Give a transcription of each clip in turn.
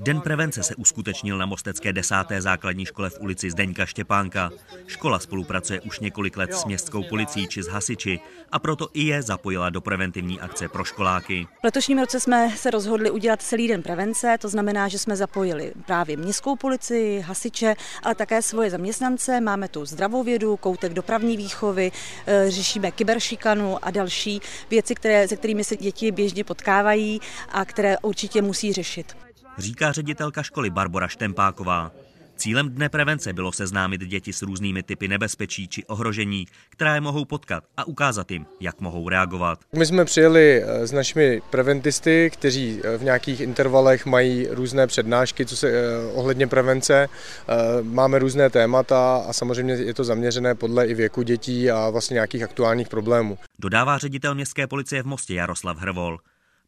Den prevence se uskutečnil na Mostecké desáté základní škole v ulici Zdeňka Štěpánka. Škola spolupracuje už několik let s městskou policií či s hasiči a proto i je zapojila do preventivní akce pro školáky. V letošním roce jsme se rozhodli udělat celý den prevence, to znamená, že jsme zapojili právě městskou policii, hasiče, ale také svoje zaměstnance. Máme tu zdravou vědu, koutek dopravní výchovy, eh, řešíme kyberšikanu a další věci, které, se kterými se děti běžně potkávají a které určitě musí řešit říká ředitelka školy Barbara Štempáková. Cílem dne prevence bylo seznámit děti s různými typy nebezpečí či ohrožení, která je mohou potkat a ukázat jim, jak mohou reagovat. My jsme přijeli eh, s našimi preventisty, kteří eh, v nějakých intervalech mají různé přednášky, co se eh, ohledně prevence. Máme různé témata a samozřejmě je to zaměřené podle i věku dětí a vlastně nějakých aktuálních problémů. Dodává ředitel městské policie v Mostě Jaroslav Hrvol.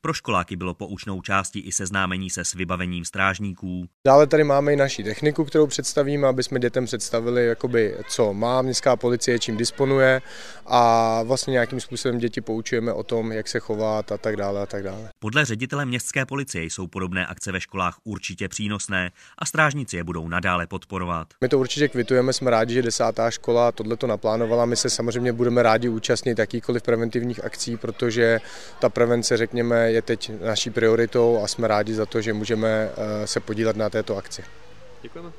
Pro školáky bylo poučnou částí i seznámení se s vybavením strážníků. Dále tady máme i naši techniku, kterou představíme, aby jsme dětem představili, jakoby, co má městská policie, čím disponuje a vlastně nějakým způsobem děti poučujeme o tom, jak se chovat a tak dále a tak dále. Podle ředitele městské policie jsou podobné akce ve školách určitě přínosné a strážníci je budou nadále podporovat. My to určitě kvitujeme, jsme rádi, že desátá škola tohle to naplánovala. My se samozřejmě budeme rádi účastnit jakýkoliv preventivních akcí, protože ta prevence, řekněme, je teď naší prioritou a jsme rádi za to, že můžeme eh, se podílet na této akci. Děkujeme.